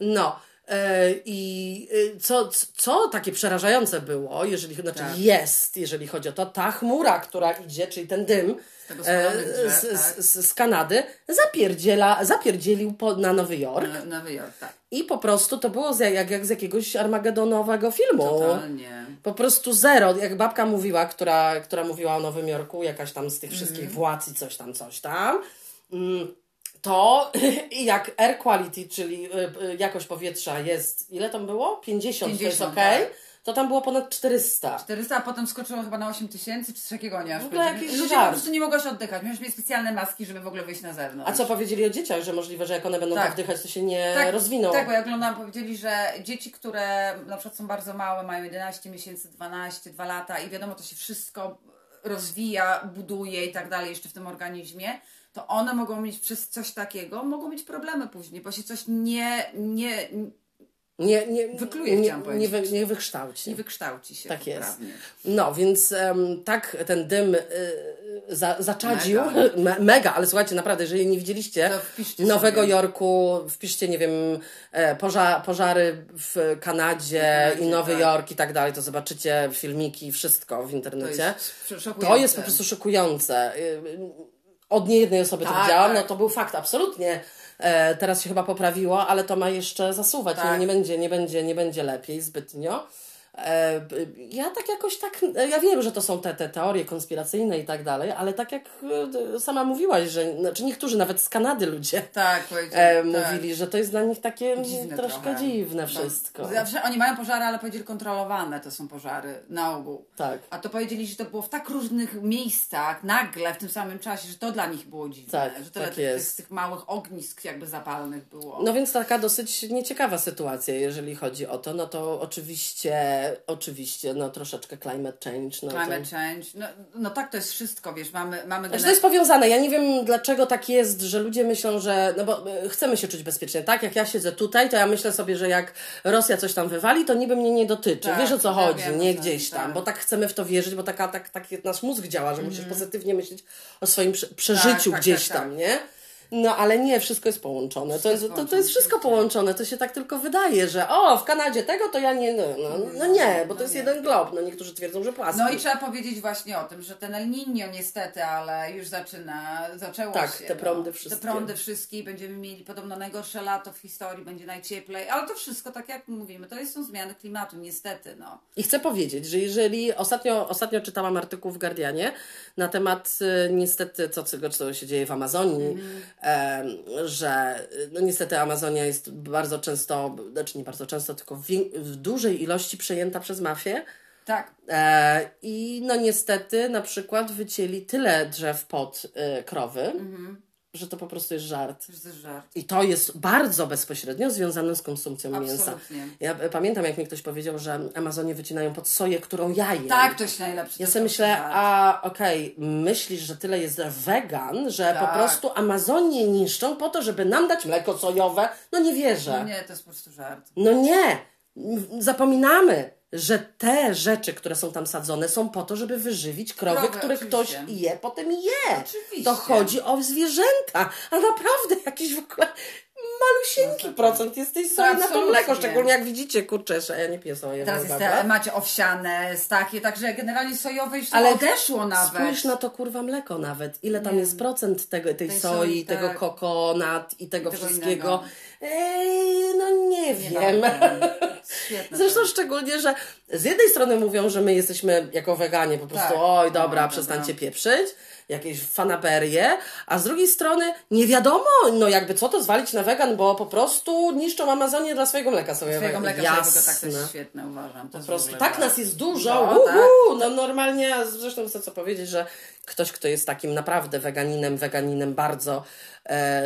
No. e, I y, co, co takie przerażające było, jeżeli, znaczy Tak. jest, jeżeli chodzi o to, ta chmura, która idzie, czyli ten dym e, drzew, z, tak. z, z Kanady, zapierdziela, zapierdzielił po, na Nowy Jork. Na, Nowy Jork, tak. I po prostu to było z, jak, jak z jakiegoś armagedonowego filmu. Totalnie. Po prostu zero. Jak babka mówiła, która, która mówiła o Nowym Jorku, jakaś tam z tych wszystkich Mhm. władz i coś tam, coś tam. mm, To jak air quality, czyli y, y, jakość powietrza jest, ile tam było? 50, to jest 50, ok. tak. To tam było ponad 400. 400, a potem skoczyło chyba na 8 tysięcy, czy coś takiego, nie? W ogóle jakiś Ludzie żart. po prostu nie mogą się oddychać. Miałeś mieć specjalne maski, żeby w ogóle wyjść na zewnątrz. A co powiedzieli o dzieciach, że możliwe, że jak one będą Tak. tak wdychać, to się nie rozwiną? Tak, bo jak oglądałam, powiedzieli, że dzieci, które na przykład są bardzo małe, mają 11 miesięcy, 12, 2 lata i wiadomo, to się wszystko rozwija, buduje i tak dalej jeszcze w tym organizmie, to one mogą mieć przez coś takiego, mogą mieć problemy później, bo się coś nie, nie, Nie, nie, Wykluje, nie, nie, wy, nie wykształci. nie wykształci się Tak jest. poprawnie. No, więc em, tak ten dym y, za, zaczadził. Mega. Me, mega, ale słuchajcie, naprawdę, jeżeli nie widzieliście To Nowego sobie. Jorku, wpiszcie, nie wiem, e, poża, pożary w Kanadzie i Nowy tak. Jork i tak dalej, to zobaczycie filmiki, wszystko w To internecie. jest To jest po prostu szokujące. Y, Od niejednej osoby to Tak, widziałam, tak. no to był fakt, absolutnie. E, teraz się chyba poprawiło, ale to ma jeszcze zasuwać. Tak. Nie, nie, będzie, nie, będzie, nie będzie lepiej zbytnio. E, ja tak jakoś tak, e, ja wiem, że to są te, te teorie konspiracyjne i tak dalej, ale tak jak e, sama mówiłaś, że znaczy niektórzy nawet z Kanady ludzie Tak, e, tak. mówili, że to jest dla nich takie Dziwne troszkę trochę. dziwne Tak. wszystko. Zawsze oni mają pożary, ale powiedzieli kontrolowane to są pożary na ogół. Tak. A to powiedzieli, że to było w tak różnych miejscach, nagle, w tym samym czasie, że to dla nich było dziwne. Tak, że tyle tak tych, tych, tych małych ognisk jakby zapalnych było. No więc taka dosyć nieciekawa sytuacja, jeżeli chodzi o to. No to oczywiście, oczywiście, no troszeczkę climate change. No Climate to... change. No, no tak, to jest wszystko, wiesz, mamy, mamy Znaczy, to jest powiązane. Ja nie wiem, dlaczego tak jest, że ludzie myślą, że. No bo e, chcemy się czuć bezpiecznie. Tak, jak ja siedzę tutaj, to ja myślę sobie, że jak Rosja coś tam wywali, to niby mnie nie dotyczy. Tak, Wiesz o co ja chodzi, wiem, nie gdzieś tam, tak. bo tak chcemy w to wierzyć, bo taka, tak, tak nasz mózg działa, że musisz pozytywnie myśleć o swoim prze- przeżyciu Mhm. tak, gdzieś tak, tam, nie? No ale nie, wszystko jest połączone. To jest, to, to jest wszystko połączone. To się tak tylko wydaje, że o, w Kanadzie tego to ja nie. No, no, no nie, bo to jest jeden glob. No niektórzy twierdzą, że płaski. No i trzeba powiedzieć właśnie o tym, że ten El Niño niestety, ale już zaczyna, zaczęło Tak, się. te prądy no, wszystkie. Te prądy wszystkie i będziemy mieli podobno najgorsze lato w historii, będzie najcieplej, ale to wszystko, tak jak mówimy, to jest, są zmiany klimatu, niestety, no. I chcę powiedzieć, że jeżeli ostatnio, ostatnio czytałam artykuł w Guardianie na temat e, niestety co, co, co się dzieje w Amazonii, e, że e, no niestety Amazonia jest bardzo często, znaczy nie bardzo często, tylko w, w dużej ilości przejęta przez mafię. Tak, E, I no niestety na przykład wycięli tyle drzew pod e, krowy, że to po prostu jest żart. Jest żart. I to jest bardzo bezpośrednio związane z konsumpcją mięsa. Absolutnie. Ja e, pamiętam, jak mi ktoś powiedział, że Amazonie wycinają pod soję, którą ja jem. Tak, to jest najlepsze. Ja sobie myślę, żart. a okej, myślisz, że tyle jest wegan, że po Tak. prostu Amazonie niszczą po to, żeby nam dać mleko sojowe? No nie wierzę. No nie, to jest po prostu żart. No nie! Zapominamy, że te rzeczy, które są tam sadzone, są po to, żeby wyżywić krowy, Krowy, które oczywiście. ktoś je, potem je. Oczywiście. To chodzi o zwierzęta, a naprawdę jakiś w ogóle malusieńki procent jest tej soi na to mleko, szczególnie jak widzicie, kurczę, że ja nie piję sojowego Teraz jest te, macie owsiane, takie, także generalnie sojowe już Ale odeszło nawet. Spójrz na to kurwa mleko nawet. Ile tam jest procent tego, tej, Tej soi, soi, tego tak. kokonat i tego, tego wszystkiego. innego. Ej, no nie, Nie wiem. Świetne. Zresztą to. szczególnie, że z jednej strony mówią, że my jesteśmy jako weganie po prostu, Tak. oj dobra, Dobra. przestańcie pieprzyć, jakieś fanaberie, a z drugiej strony nie wiadomo, no jakby co to zwalić na wegan, bo po prostu niszczą Amazonię dla swojego mleka sojowego. Swojego mleka Jasne. tak to jest świetne, uważam. Po prostu tak nas jest dużo. No, No, tak. no normalnie, zresztą chcę co powiedzieć, że ktoś, kto jest takim naprawdę weganinem, weganinem bardzo e,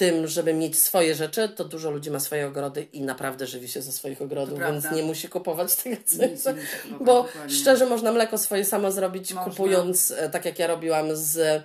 wczutym, żeby mieć swoje rzeczy, to dużo ludzi ma swoje ogrody i naprawdę żywi się ze swoich ogrodów, To więc prawda. nie musi kupować tego, co jest. Bo dokładnie. szczerze można mleko swoje samo zrobić, Można. kupując, e, tak jak ja robiłam z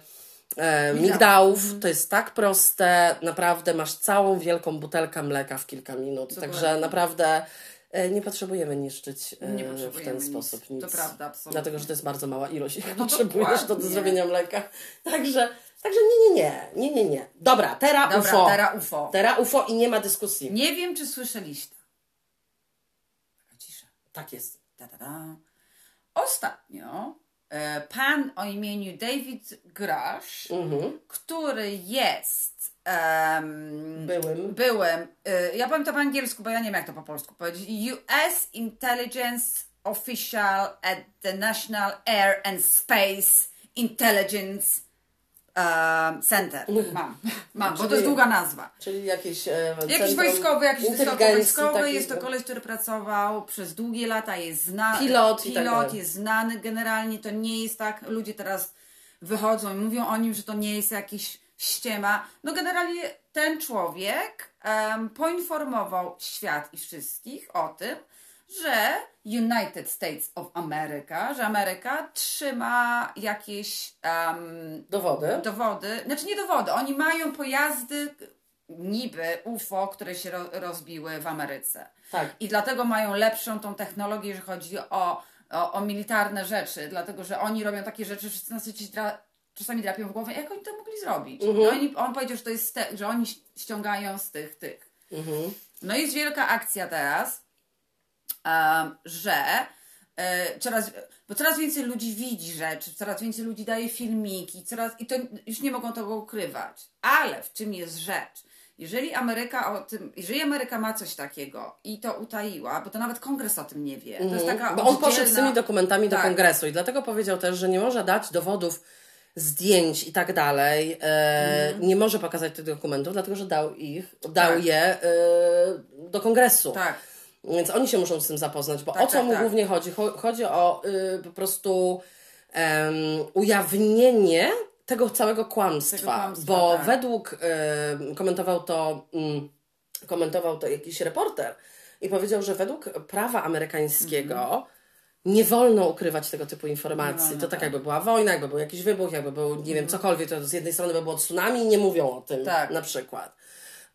e, migdałów. To jest tak proste, naprawdę masz całą wielką butelkę mleka w kilka minut, Dokładnie. także naprawdę e, nie potrzebujemy niszczyć e, Nie w potrzebujemy ten nic. sposób nic. To prawda, absolutnie. Dlatego, że to jest bardzo mała ilość, jaką No potrzebujesz do, do zrobienia mleka. Także, także nie, nie, nie, nie, nie, nie. Dobra, tera Dobra, UFO. teraz UFO. Tera UFO i nie ma dyskusji. Nie wiem, czy słyszeliście. Taka cisza. Tak jest. Da, da, da. Ostatnio e, pan o imieniu David Grush, Mhm. który jest em, Byłym. byłem, e, ja powiem to po angielsku, bo ja nie wiem jak to po polsku powiedzieć, US Intelligence Official at the National Air and Space Intelligence Center. Mam, mam, bo to jest długa nazwa. Czyli jakieś e, Jakiś wojskowy, jakiś wysoko inteligencji wojskowy, takiej- jest to koleś, który pracował przez długie lata, jest znany. Pilot tak Pilot dalej. jest znany generalnie, to nie jest tak, ludzie teraz wychodzą i mówią o nim, że to nie jest jakiś ściema. No generalnie ten człowiek em, poinformował świat i wszystkich o tym, że United States of America, że Ameryka trzyma jakieś em, Dowody. dowody, znaczy nie dowody, oni mają pojazdy niby UFO, które się ro, rozbiły w Ameryce. Tak. I dlatego mają lepszą tą technologię, jeżeli chodzi o, o, o militarne rzeczy, dlatego że oni robią takie rzeczy, że wszyscy na świecie dra, czasami drapią w głowę, jak oni to mogli zrobić. Mhm. No oni, on powiedział, że to jest, że oni ściągają z tych, tych. Mhm. No i jest wielka akcja teraz, że e, coraz, bo coraz więcej ludzi widzi rzeczy, coraz więcej ludzi daje filmiki, coraz, i to już nie mogą tego ukrywać. Ale w czym jest rzecz? Jeżeli Ameryka o tym, jeżeli Ameryka ma coś takiego i to utaiła, bo to nawet kongres o tym nie wie. To jest taka Mhm. Bo on poszedł z tymi dokumentami do Tak. kongresu i dlatego powiedział też, że nie może dać dowodów, zdjęć i tak dalej. E, Nie może pokazać tych dokumentów, dlatego że dał ich, dał. Tak. je e, do kongresu. Tak. Więc oni się muszą z tym zapoznać, bo Tak, o co tak, mu tak. głównie chodzi? Cho- Chodzi o y, po prostu em, ujawnienie tego całego kłamstwa, Tego kłamstwa, bo tak. według y, komentował to mm, komentował to jakiś reporter i powiedział, że według prawa amerykańskiego Mhm. nie wolno ukrywać tego typu informacji. to tak, tak. jakby była wojna, jakby był jakiś wybuch, jakby był, nie wiem, cokolwiek, to z jednej strony by było tsunami i nie mówią o tym Tak. na przykład.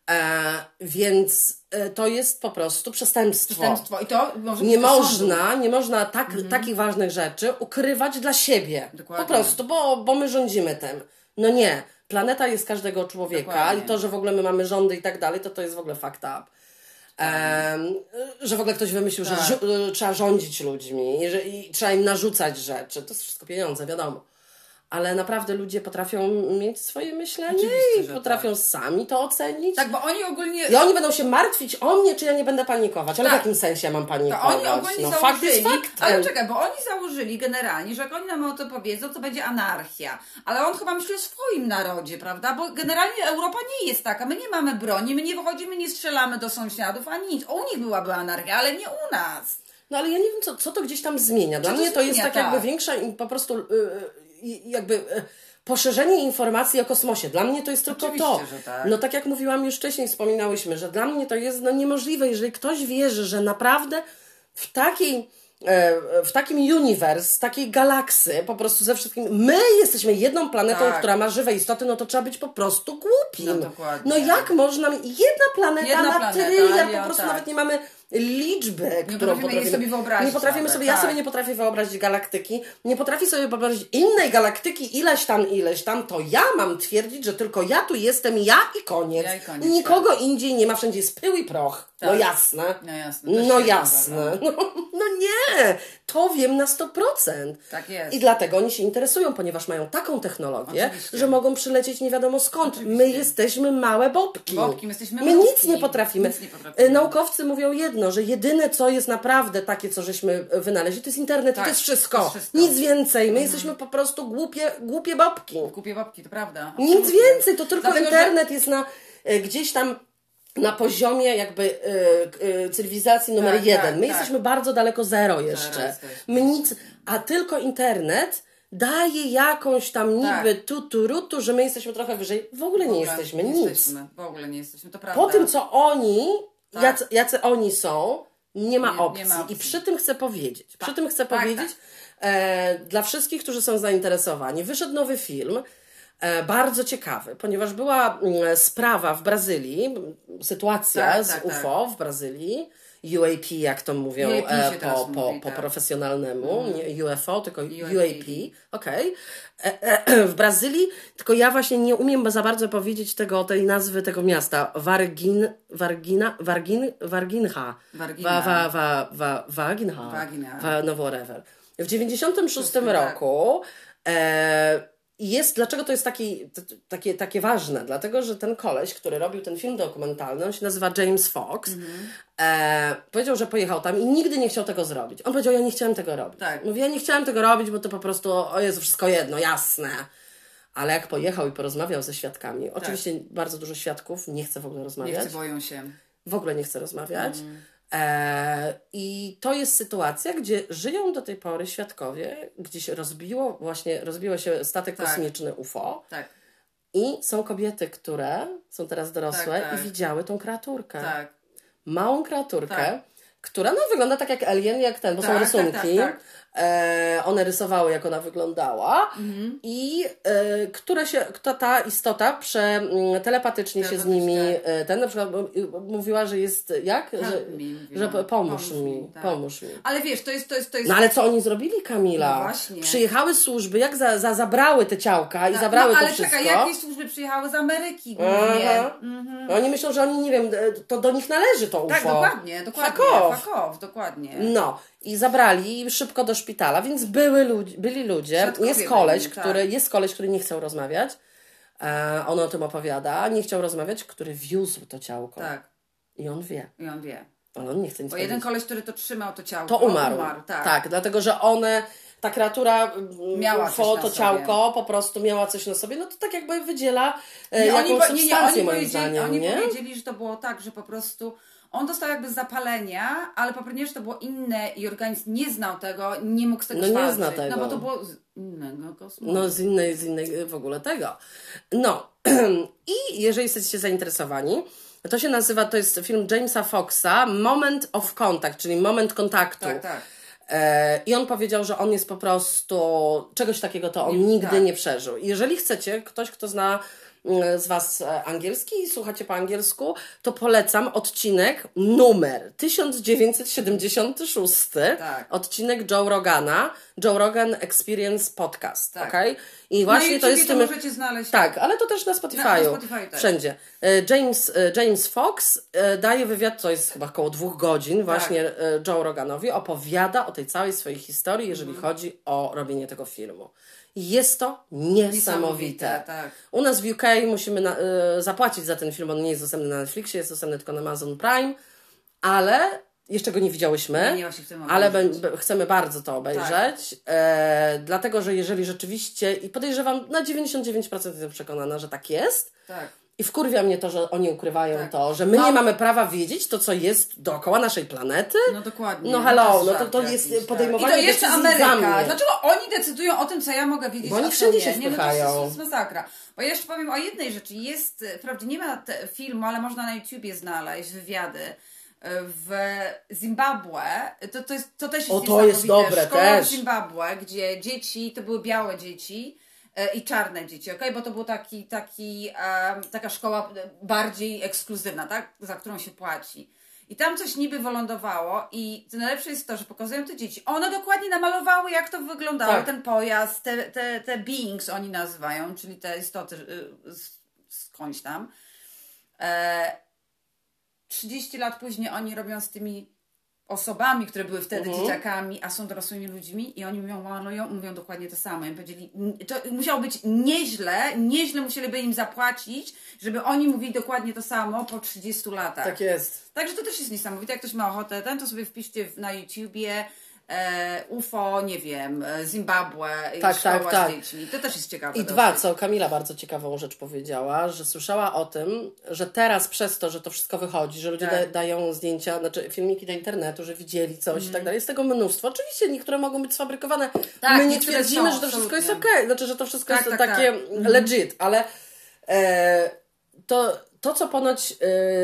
E, więc e, to jest po prostu przestępstwo. Przestępstwo. I to może Nie można, nie można tak, takich ważnych rzeczy ukrywać dla siebie. Dokładnie. Po prostu, bo, bo my rządzimy tym. No nie. Planeta jest każdego człowieka Dokładnie. i to, że w ogóle my mamy rządy i tak dalej, to to jest w ogóle fucked up. Em, że w ogóle ktoś wymyślił, Tak. że trzeba rządzić ludźmi i, że, i trzeba im narzucać rzeczy. To jest wszystko pieniądze, wiadomo. Ale naprawdę ludzie potrafią mieć swoje myślenie i potrafią sami to ocenić. Tak, bo oni ogólnie... I oni będą się martwić o mnie, czy ja nie będę panikować. Ale Tak. w jakim sensie ja mam To panikować? oni ogólnie no, fakt założyli, faktem. ale czekaj, bo oni założyli generalnie, że jak oni nam o to powiedzą, to będzie anarchia. Ale on chyba myśli o swoim narodzie, prawda? Bo generalnie Europa nie jest taka. My nie mamy broni, my nie wychodzimy, nie strzelamy do sąsiadów, ani nic. U nich byłaby anarchia, ale nie u nas. No ale ja nie wiem, co, co to gdzieś tam zmienia. Dla Co to mnie to jest zmienia, tak jakby tak. większa i po prostu y, y, jakby y, poszerzenie informacji o kosmosie. Dla mnie to jest tylko Oczywiście, to. tak. No tak jak mówiłam już wcześniej, wspominałyśmy, że dla mnie to jest no, niemożliwe, jeżeli ktoś wierzy, że naprawdę w takiej e, w takim uniwers, takiej galaksy, po prostu ze wszystkim, my jesteśmy jedną planetą, Tak. która ma żywe istoty, no to trzeba być po prostu głupim. No dokładnie. No jak można, jedna planeta Jedna na planeta, tryliard, po prostu tak. nawet nie mamy liczby, którą potrafimy sobie wyobrazić Nie potrafimy sobie, ja tak. sobie nie potrafię wyobrazić galaktyki, nie potrafię sobie wyobrazić innej galaktyki, ileś tam, ileś tam, to ja mam twierdzić, że tylko ja tu jestem, ja i koniec. Ja i koniec, nikogo indziej nie ma, wszędzie jest pył i proch. No Tak. jasne. No jasne, No jasne. No, no nie, to wiem na 100%. Tak jest. I dlatego oni się interesują, ponieważ mają taką technologię, Oczywiście. że mogą przylecieć nie wiadomo skąd. My jesteśmy małe bobki. Bobki, my jesteśmy My nic nie potrafimy. Nic nie potrafimy. E, Naukowcy mówią jedno, że jedyne co jest naprawdę takie, co żeśmy e, wynaleźli, to jest internet i Tak, to jest wszystko. to jest wszystko. Nic więcej. My jesteśmy po prostu głupie, głupie babki. Kupię babki, to prawda. Nic Absolutnie. więcej, to tylko Dlatego, że- internet jest na e, gdzieś tam na poziomie jakby e, e, cywilizacji numer Tak, jeden. tak, My tak. jesteśmy bardzo daleko zero jeszcze. My nic, a tylko internet daje jakąś tam niby Tak. tuturutu, że my jesteśmy trochę wyżej. W ogóle nie W ogóle jesteśmy, nie nic. Jesteśmy, w ogóle nie jesteśmy, to prawda. Po tym, co oni, Tak. jacy, jacy oni są, nie ma, Nie- nie opcji. ma opcji. I przy tym chcę powiedzieć, przy tym chcę tak, powiedzieć, e, dla wszystkich, którzy są zainteresowani, wyszedł nowy film, bardzo ciekawy, ponieważ była mm, sprawa w Brazylii, sytuacja Tak, z tak, UFO w Brazylii, UAP, jak to mówią e, po, po, mówi, po tak. profesjonalnemu, nie UFO, tylko UAP. UAP, okej. E, e, W Brazylii, tylko ja właśnie nie umiem za bardzo powiedzieć tego, tej nazwy tego miasta. Vargin, Vargina, Vargin, Varginha. Vargina. Va, va, va, va, Vaginha. Vagina. Va, no whatever. W 96 tak. roku e, jest, dlaczego to jest taki, takie, takie ważne? Dlatego, że ten koleś, który robił ten film dokumentalny, on się nazywa James Fox, Mhm. e, powiedział, że pojechał tam i nigdy nie chciał tego zrobić. On powiedział, ja nie chciałem tego robić. Tak. Mówi, ja nie chciałem tego robić, bo to po prostu, o jest wszystko jedno, jasne. Ale jak pojechał i porozmawiał ze świadkami, oczywiście bardzo dużo świadków nie chce w ogóle Nie rozmawiać chcę, boją się. w ogóle nie chce rozmawiać. Mm. E, I to jest sytuacja, gdzie żyją do tej pory świadkowie, gdzie się rozbiło, właśnie rozbiło się statek Tak. kosmiczny UFO Tak, i są kobiety, które są teraz dorosłe Tak, tak. i widziały tą kreaturkę. tak. Małą kreaturkę, Tak. która no, wygląda tak jak alien, jak ten, bo są rysunki. Tak, tak. E, one rysowały, jak ona wyglądała Mhm. i e, która się, kto ta istota prze, telepatycznie się z nimi, e, ten na przykład mówiła, że jest jak? Że, mówiła. że po- pomóż, Pomóż mi, mi, tak. pomóż mi. Ale wiesz, to jest, to jest, to jest... No ale co oni zrobili, Kamila? No właśnie. Przyjechały służby, jak za, za, zabrały te ciałka i Tak, zabrały no, ale to wszystko. czekaj, jakieś służby przyjechały z Ameryki głównie. Aha. Oni myślą, że oni, nie wiem, e, to do nich należy to UFO. Tak, dokładnie, dokładnie. Fuck off. Fuck off, dokładnie. No i zabrali szybko do szpitala, więc były ludzi, byli ludzie. Jest koleś, byli, tak. który, jest koleś, który nie chciał rozmawiać. E, on o tym opowiada. Nie chciał rozmawiać, który wiózł to ciałko. Tak, I on wie. i on wie. Ale on nie chce nic Bo jeden powiedzieć. koleś, który to trzymał, to ciało To umarł. tak. dlatego że one, ta kreatura mm, Miała UFO, to ciałko po prostu miała coś na sobie. No to tak jakby wydziela e, Nie, jakąś oni, po- nie, nie, substancję oni, moim zdaniem, oni nie? powiedzieli, że to było tak, że po prostu on dostał jakby zapalenia, ale ponieważ to było inne i organizm nie znał tego, nie mógł z tego No nie zwalczyć. zna tego. No bo to było z innego kosmosu. No z innej, z innej w ogóle tego. No i jeżeli jesteście zainteresowani, to się nazywa, to jest film Jamesa Foxa, Moment of Contact, czyli moment kontaktu. Tak, tak. E, I on powiedział, że on jest po prostu czegoś takiego, to on Nie- nigdy tak. nie przeżył. Jeżeli chcecie, ktoś, kto zna z Was e, angielski i słuchacie po angielsku, to polecam odcinek numer 1976. Tak. Odcinek Joe Rogana, Joe Rogan Experience Podcast. Tak. okej? I właśnie no to jest to tym. możecie znaleźć. Tak, ale to też na Spotify'u. Na- na Spotify też. Wszędzie. E, James, e, James Fox e, daje wywiad, to jest chyba około dwóch godzin, właśnie e, Joe Roganowi, opowiada o tej całej swojej historii, jeżeli Mhm. chodzi o robienie tego filmu. Jest to niesamowite. Niesamowite, tak. U nas w UK musimy na, e, zapłacić za ten film, on nie jest dostępny na Netflixie, jest dostępny tylko na Amazon Prime, ale jeszcze go nie widziałyśmy. Nie, Ale chcemy bardzo to obejrzeć, e, dlatego że jeżeli rzeczywiście, i podejrzewam na 99% jestem przekonana, że tak jest, Tak. I wkurwia mnie to, że oni ukrywają Tak. to, że my No. nie mamy prawa wiedzieć to, co jest dookoła naszej planety. No dokładnie. No hello, no to, to jest jakiś, podejmowanie I to jeszcze Ameryka. Dlaczego oni decydują o tym, co ja mogę wiedzieć? Bo oni wszędzie nie? się Nie, no to wpychają. jest, masakra. Bo ja jeszcze powiem o jednej rzeczy. Jest, e, wprawdzie nie ma filmu, ale można na YouTubie znaleźć wywiady e, w Zimbabwe, to, to, jest, to też jest O, to jest dobre Szkoła też. w Zimbabwe, gdzie dzieci, to były białe dzieci i czarne dzieci, ok? Bo to była taki, taki, taka szkoła e, bardziej ekskluzywna, tak? Za którą się płaci. I tam coś niby wylądowało i to najlepsze jest to, że pokazują te dzieci. One dokładnie namalowały, jak to wyglądało, Tak. ten pojazd, te, te, te beings oni nazywają, czyli te istoty y, skądś tam. E, 30 lat później oni robią z tymi osobami, które były wtedy Mhm. dzieciakami, a są dorosłymi ludźmi i oni mówią, malują, mówią dokładnie to samo. I powiedzieli, to musiało być nieźle, nieźle musieliby im zapłacić, żeby oni mówili dokładnie to samo po 30 latach. Tak jest. Także to też jest niesamowite. Jak ktoś ma ochotę, ten to sobie wpiszcie na YouTubie UFO, nie wiem, e, Zimbabwe, Tak, szkoła tak, z tak. dziećmi. To też jest ciekawe. I dwa, co Kamila bardzo ciekawą rzecz powiedziała, że słyszała o tym, że teraz przez to, że to wszystko wychodzi, że ludzie Tak. da, dają zdjęcia, znaczy filmiki do internetu, że widzieli coś i tak dalej. Jest tego mnóstwo. Oczywiście niektóre mogą być sfabrykowane. Mhm. Tak, My nie twierdzimy, są, że to wszystko jest okej, znaczy, że to wszystko Tak, jest tak, takie tak. Mhm. legit, ale e, to, to, co ponoć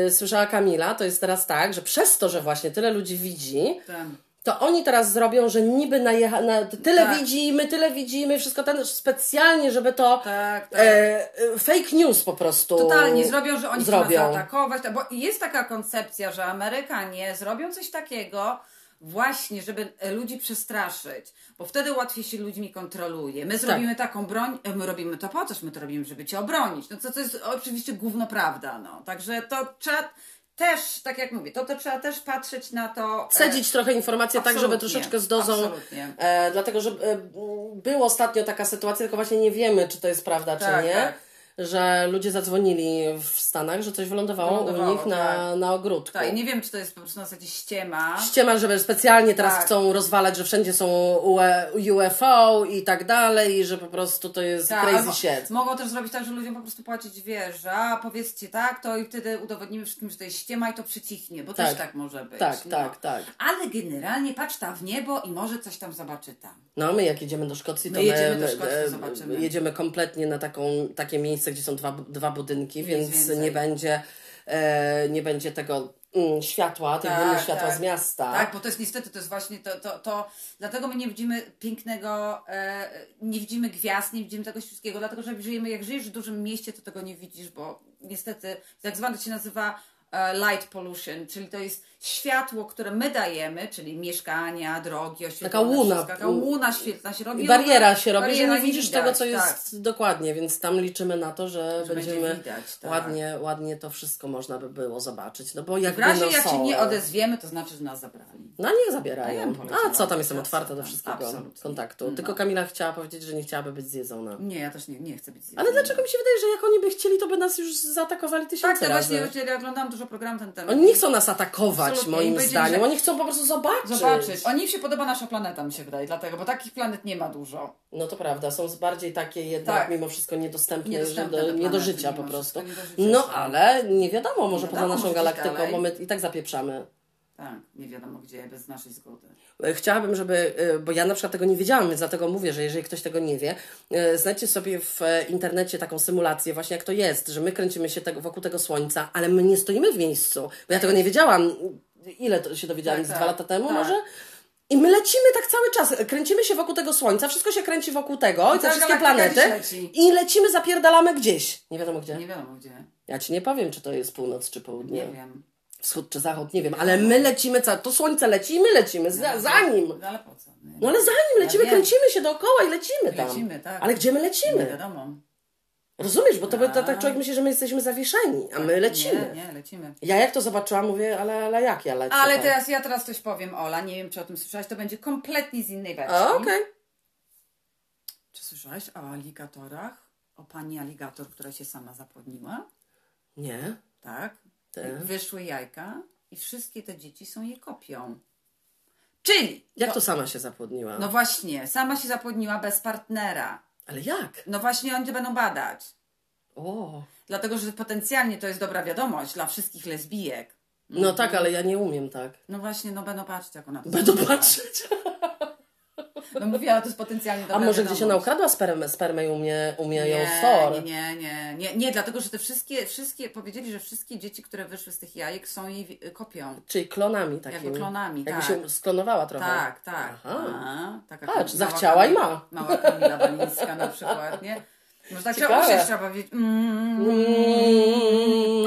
e, słyszała Kamila, to jest teraz tak, że przez to, że właśnie tyle ludzi widzi, Ten. To oni teraz zrobią, że niby najecha, na, tyle Tak. widzimy, tyle widzimy, wszystko ten specjalnie, żeby to Tak, tak. e, e, fake news po prostu Totalnie, zrobią, że oni chcą zrobią. nas zaatakować, bo jest taka koncepcja, że Amerykanie zrobią coś takiego właśnie, żeby e, ludzi przestraszyć, bo wtedy łatwiej się ludźmi kontroluje. My zrobimy taką broń, e, my robimy to po coś, my to robimy, żeby cię obronić. No co to jest oczywiście gówno prawda, no. Także to trzeba też, tak jak mówię, to, to trzeba też patrzeć na to... Cedzić trochę informacje tak, żeby troszeczkę z dozą. absolutnie. E, dlatego, że e, była ostatnio taka sytuacja, tylko właśnie nie wiemy, czy to jest prawda, Tak, czy nie. tak. Że ludzie zadzwonili w Stanach, że coś wylądowało, Wylądowało, u nich na, tak. na ogródku. Tak, i nie wiem, czy to jest po prostu na zasadzie ściema. ściema, żeby specjalnie teraz Tak. chcą rozwalać, że wszędzie są UFO i tak dalej, i że po prostu to jest Tak, crazy shit. Mogą też zrobić tak, że ludziom po prostu płacić wiesz, a powiedzcie tak, to i wtedy udowodnimy wszystkim, że to jest ściema i to przycichnie, bo też Tak. tak może być. Tak, no. tak, tak. Ale generalnie patrz tam w niebo i może coś tam zobaczy tam. No, my jak jedziemy do Szkocji, to My jedziemy do Szkocji, e, zobaczymy. jedziemy kompletnie na taką, takie miejsce, gdzie są dwa, dwa budynki, więc więcej. nie będzie, e, nie będzie tego mm, światła, tej Tak, światła tak. z miasta. Tak, bo to jest niestety, to jest właśnie to, to, to dlatego my nie widzimy pięknego, e, nie widzimy gwiazd, nie widzimy tego wszystkiego, dlatego że jak żyjemy, jak żyjesz w dużym mieście, to tego nie widzisz, bo niestety tak zwane to się nazywa light pollution, czyli to jest światło, które my dajemy, czyli mieszkania, drogi, oświetlone, Taka łuna. wszystko, taka łuna świetlna się robi. I bariera ona- się robi, że bariera nie widzisz widać, tego, co tak. jest dokładnie, więc tam liczymy na to, że, Że będzie będziemy widać, tak. ładnie, ładnie to wszystko można by było zobaczyć. No bo W jakby razie no jak się nie odezwiemy, to znaczy, że nas zabrali. No ja zabierają. A co tam jestem teraz, otwarta do tak. wszystkiego Absolutnie. kontaktu. No. Tylko Kamila chciała powiedzieć, że nie chciałaby być zjedzona. Nie, ja też nie, nie chcę być zjedzona. Ale dlaczego mi się wydaje, że jak oni by chcieli, to by nas już zaatakowali tysiące Tak, to razy. właśnie, właśnie ja oglądałam dużo programów ten temat. Oni nie chcą nas atakować, Absolutnie. moim zdaniem. Oni chcą po prostu zobaczyć. Zobaczyć. Oni im się podoba nasza planeta, mi się wydaje, dlatego, bo takich planet nie ma dużo. No to prawda, są bardziej takie jednak Tak. mimo wszystko niedostępne, Niedostępne do, te nie do planety, życia po prostu. życia No ale nie wiadomo, może Nie poza wiadomo, naszą może galaktyką, bo my i tak zapieprzamy. Tak, nie wiadomo gdzie, bez naszej zgody. E, Chciałabym, żeby, e, bo ja na przykład tego nie wiedziałam, więc dlatego mówię, że jeżeli ktoś tego nie wie, e, znajdźcie sobie w internecie taką symulację, właśnie jak to jest, że my kręcimy się tego, wokół tego słońca, ale my nie stoimy w miejscu. Bo ja tego nie wiedziałam. Ile to się dowiedziałam? Tak, Z tak, dwa lata temu tak. może? I my lecimy tak cały czas. Kręcimy się wokół tego słońca, wszystko się kręci wokół tego, i te cała wszystkie planety. I lecimy, zapierdalamy gdzieś. Nie wiadomo gdzie. Nie wiadomo gdzie. Ja ci nie powiem, czy to jest północ, czy południe. Nie wiem. Wschód czy zachód, nie wiem, ale my lecimy, ca- to słońce leci i my lecimy, za, za nim. No ale po co? Nie, No ale za nim lecimy, wiem. kręcimy się dookoła i lecimy tam. Lecimy, tak. Ale gdzie my nie lecimy? wiadomo. Rozumiesz, bo to, by- to tak Tak. człowiek myśli, że my jesteśmy zawieszeni, a my lecimy. Nie, nie, lecimy. Ja jak to zobaczyłam, mówię, ale, ale jak ja lecę? Ale tam? teraz ja teraz coś powiem, Ola, nie wiem czy o tym słyszałaś, to będzie kompletnie z innej beczki. A, okej. Czy słyszałaś o aligatorach? O pani aligator, która się sama zapłodniła? Nie. Tak? Tak. Wyszły jajka i wszystkie te dzieci są jej kopią. Czyli, Jak to sama się zapłodniła? no właśnie, sama się zapłodniła bez partnera. Ale jak? No właśnie oni to będą badać. O. Dlatego, że potencjalnie to jest dobra wiadomość dla wszystkich lesbijek. No tak, ale ja nie umiem tak. No właśnie, no będą patrzeć, jak ona to zrobiła. patrzeć. No to jest potencjalnie dobra A może gdzieś ona ukradła spermę, spermę i umie, umie ją Nie, sor? nie, nie, nie, nie, nie, dlatego, że te wszystkie, wszystkie, powiedzieli, że wszystkie dzieci, które wyszły z tych jajek są jej kopią. Czyli klonami takimi. Jakby klonami, Jakby tak. się sklonowała trochę. Tak, tak. Aha. A, taka Patrz, zachciała i ma. Mała Kamila Walińska na przykład, nie? Może tak trzeba usiąść, trzeba powiedzieć mm,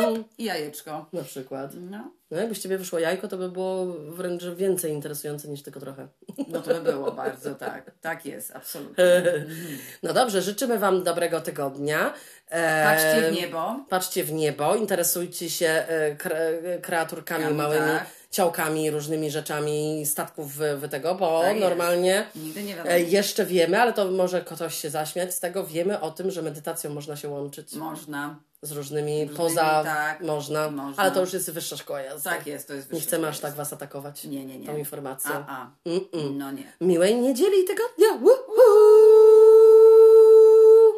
Mm, i jajeczko. na przykład. No, No jakby z ciebie wyszło jajko, to by było wręcz więcej interesujące niż tylko trochę. no to by było bardzo, tak. Tak jest, absolutnie. No dobrze, życzymy Wam dobrego tygodnia. E, Patrzcie w niebo. Patrzcie w niebo, interesujcie się e, kre, kreaturkami Kami, małymi, tak. Ciałkami, różnymi rzeczami, statków wy, tego, bo Tak normalnie nie e, jeszcze wiemy, ale to może ktoś się zaśmiać z tego, wiemy o tym, że medytacją można się łączyć Można. z różnymi, różnymi, poza, tak, można, można. ale to już jest wyższa szkoła jazdy. Tak jest, to jest Nie wyższe chcemy aż tak Was atakować Nie, nie, nie. tą informacją. A, a. Mm-mm. No nie. Miłej niedzieli i tygodnia! Woo!